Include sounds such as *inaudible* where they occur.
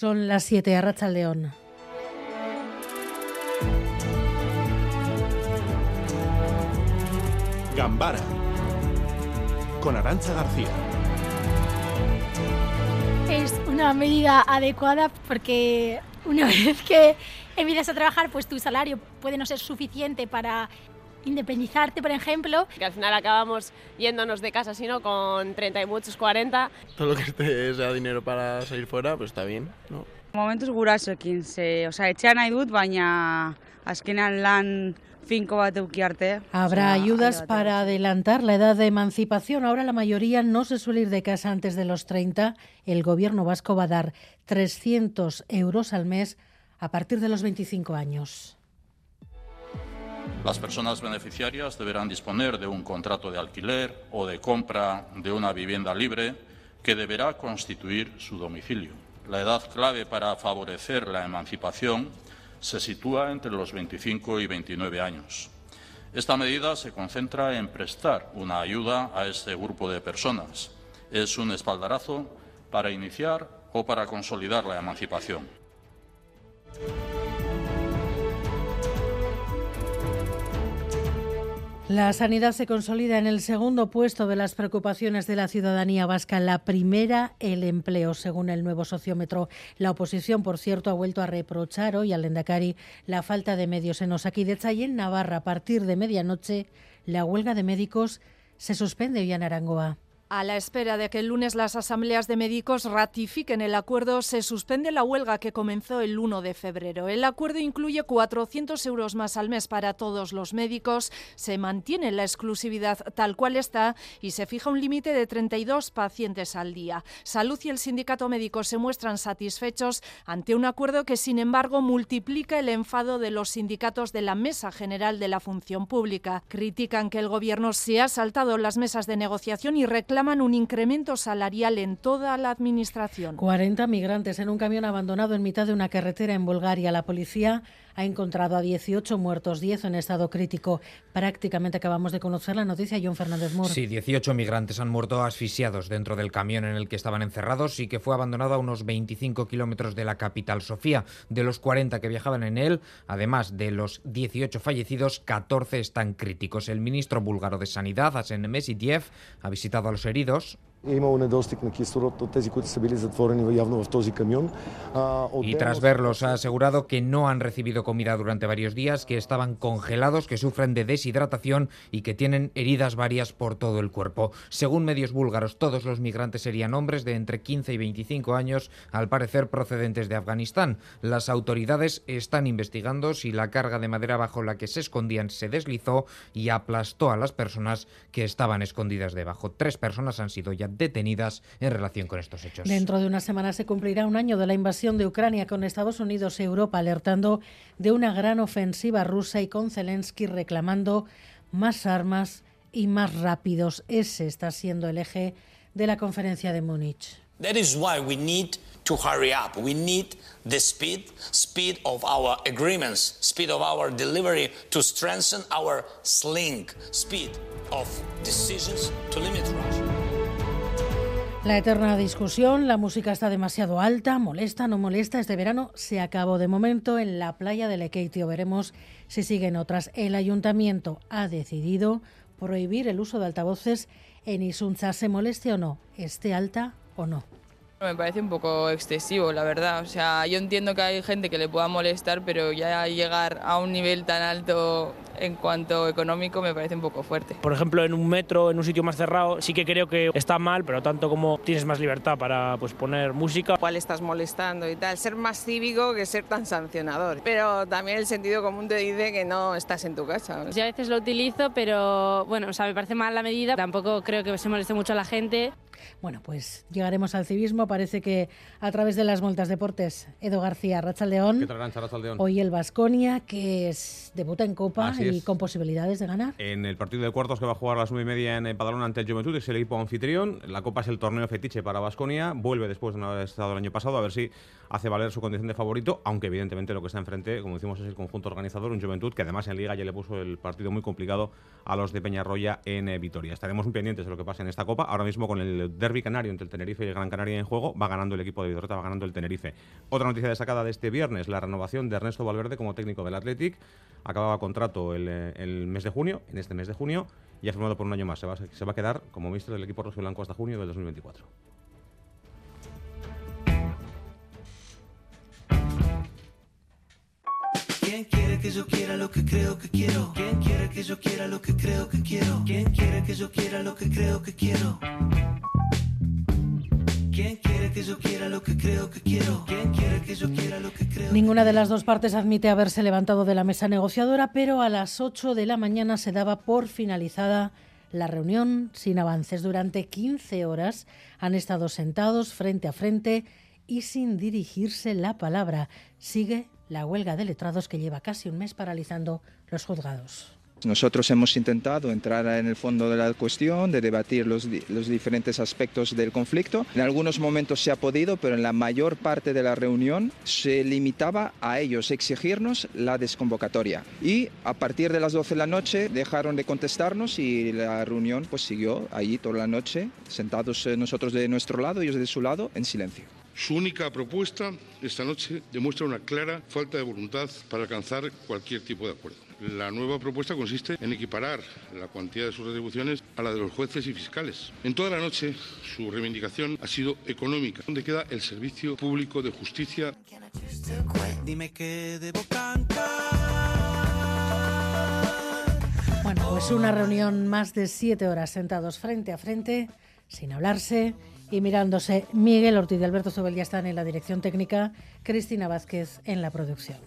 Son las 7 a Racha León. Gambara con Arancha García. Es una medida adecuada porque una *laughs* vez que empiezas a trabajar, pues tu salario puede no ser suficiente para independizarte, por ejemplo. Que al final acabamos yéndonos de casa, sino con 30 y muchos, 40. Todo lo que esté sea dinero para salir fuera, pues está bien, ¿no? Momentuz gurasoekin, ze, osea, etxean nahi dut, baina azkenean lan finko bat euki arte. Habrá ayudas para adelantar la edad de emancipación. Ahora la mayoría no se suele ir de casa antes de los 30. El gobierno vasco va a dar 300 euros al mes a partir de los 25 años. Las personas beneficiarias deberán disponer de un contrato de alquiler o de compra de una vivienda libre que deberá constituir su domicilio. La edad clave para favorecer la emancipación se sitúa entre los 25 y 29 años. Esta medida se concentra en prestar una ayuda a este grupo de personas. Es un espaldarazo para iniciar o para consolidar la emancipación. La sanidad se consolida en el segundo puesto de las preocupaciones de la ciudadanía vasca. La primera, el empleo, según el nuevo sociómetro. La oposición, por cierto, ha vuelto a reprochar hoy al Endacari la falta de medios en Osakidecha y en Navarra. A partir de medianoche, la huelga de médicos se suspende hoy en Arangoa. A la espera de que el lunes las asambleas de médicos ratifiquen el acuerdo, se suspende la huelga que comenzó el 1 de febrero. El acuerdo incluye 400 euros más al mes para todos los médicos, se mantiene la exclusividad tal cual está y se fija un límite de 32 pacientes al día. Salud y el sindicato médico se muestran satisfechos ante un acuerdo que, sin embargo, multiplica el enfado de los sindicatos de la Mesa General de la Función Pública. Critican que el Gobierno se ha saltado las mesas de negociación y reclaman un incremento salarial en toda la administración. 40 migrantes en un camión abandonado en mitad de una carretera en Bulgaria. La policía ha encontrado a 18 muertos, 10 en estado crítico. Prácticamente acabamos de conocer la noticia, John Fernández Moro. Sí, 18 migrantes han muerto asfixiados dentro del camión en el que estaban encerrados y que fue abandonado a unos 25 kilómetros de la capital, Sofía. De los 40 que viajaban en él, además de los 18 fallecidos, 14 están críticos. El ministro búlgaro de Sanidad, Asen ha visitado a los heridos y tras verlos ha asegurado que no han recibido comida durante varios días, que estaban congelados, que sufren de deshidratación y que tienen heridas varias por todo el cuerpo. Según medios búlgaros, todos los migrantes serían hombres de entre 15 y 25 años, al parecer procedentes de Afganistán. Las autoridades están investigando si la carga de madera bajo la que se escondían se deslizó y aplastó a las personas que estaban escondidas debajo. Tres personas han sido ya detenidas en relación con estos hechos. Dentro de una semana se cumplirá un año de la invasión de Ucrania con Estados Unidos y Europa alertando de una gran ofensiva rusa y con Zelensky reclamando más armas y más rápidos. Ese está siendo el eje de la conferencia de Múnich. That is why we need to hurry up. We need the speed, speed of our agreements, speed of our delivery to strengthen our sling, speed of decisions to limit Russia. La eterna discusión, la música está demasiado alta, molesta, no molesta, este verano se acabó de momento en la playa de Lekeitio. Veremos si siguen otras. El ayuntamiento ha decidido prohibir el uso de altavoces en Isunza, se moleste o no, esté alta o no. Me parece un poco excesivo, la verdad. O sea, yo entiendo que hay gente que le pueda molestar, pero ya llegar a un nivel tan alto en cuanto económico me parece un poco fuerte. Por ejemplo, en un metro, en un sitio más cerrado, sí que creo que está mal, pero tanto como tienes más libertad para pues, poner música. ¿Cuál estás molestando y tal? Ser más cívico que ser tan sancionador. Pero también el sentido común te dice que no estás en tu casa. Yo a veces lo utilizo, pero bueno, o sea, me parece mal la medida. Tampoco creo que se moleste mucho a la gente. Bueno, pues llegaremos al civismo. Parece que a través de las multas deportes, Edo García, Rachaldeón. Hoy el Vasconia, que es, debuta en Copa Así y es. con posibilidades de ganar. En el partido de cuartos que va a jugar a las nueve y media en Padalón ante el Juventud, es el equipo anfitrión. La Copa es el torneo fetiche para Vasconia. Vuelve después de no haber estado el año pasado. A ver si hace valer su condición de favorito, aunque evidentemente lo que está enfrente, como decimos, es el conjunto organizador, un Juventud que además en Liga ya le puso el partido muy complicado a los de Peñarroya en eh, Vitoria. Estaremos muy pendientes de lo que pase en esta Copa. Ahora mismo con el derby canario entre el Tenerife y el Gran Canaria en juego, va ganando el equipo de Vidorreta, va ganando el Tenerife. Otra noticia destacada de este viernes, la renovación de Ernesto Valverde como técnico del Athletic. Acababa contrato el, eh, mes de junio, en este mes de junio, y ha firmado por un año más. Se va, a quedar como ministro del equipo rojiblanco hasta junio del 2024. ¿Quién quiere que yo quiera lo que creo que quiero? ¿Quién quiere que yo quiera lo que creo que quiero? ¿Quién quiere que yo quiera lo que creo que quiero? Ninguna de las dos partes admite haberse levantado de la mesa negociadora, pero a las 8 de la mañana se daba por finalizada la reunión sin avances. Durante 15 horas han estado sentados frente a frente y sin dirigirse la palabra. Sigue la huelga de letrados que lleva casi un mes paralizando los juzgados. Nosotros hemos intentado entrar en el fondo de la cuestión, de debatir los, los, diferentes aspectos del conflicto. En algunos momentos se ha podido, pero en la mayor parte de la reunión se limitaba a ellos exigirnos la desconvocatoria. Y a partir de las 12 de la noche dejaron de contestarnos y la reunión pues siguió allí toda la noche, sentados nosotros de nuestro lado, ellos de su lado, en silencio. Su única propuesta esta noche demuestra una clara falta de voluntad para alcanzar cualquier tipo de acuerdo. La nueva propuesta consiste en equiparar la cuantía de sus retribuciones a la de los jueces y fiscales. En toda la noche su reivindicación ha sido económica. ¿Dónde queda el servicio público de justicia? Dime que debo cantar. Bueno, pues una reunión más de siete horas sentados frente a frente, sin hablarse y mirándose. Miguel Ortiz y Alberto Sobel ya están en la dirección técnica, Cristina Vázquez en la producción.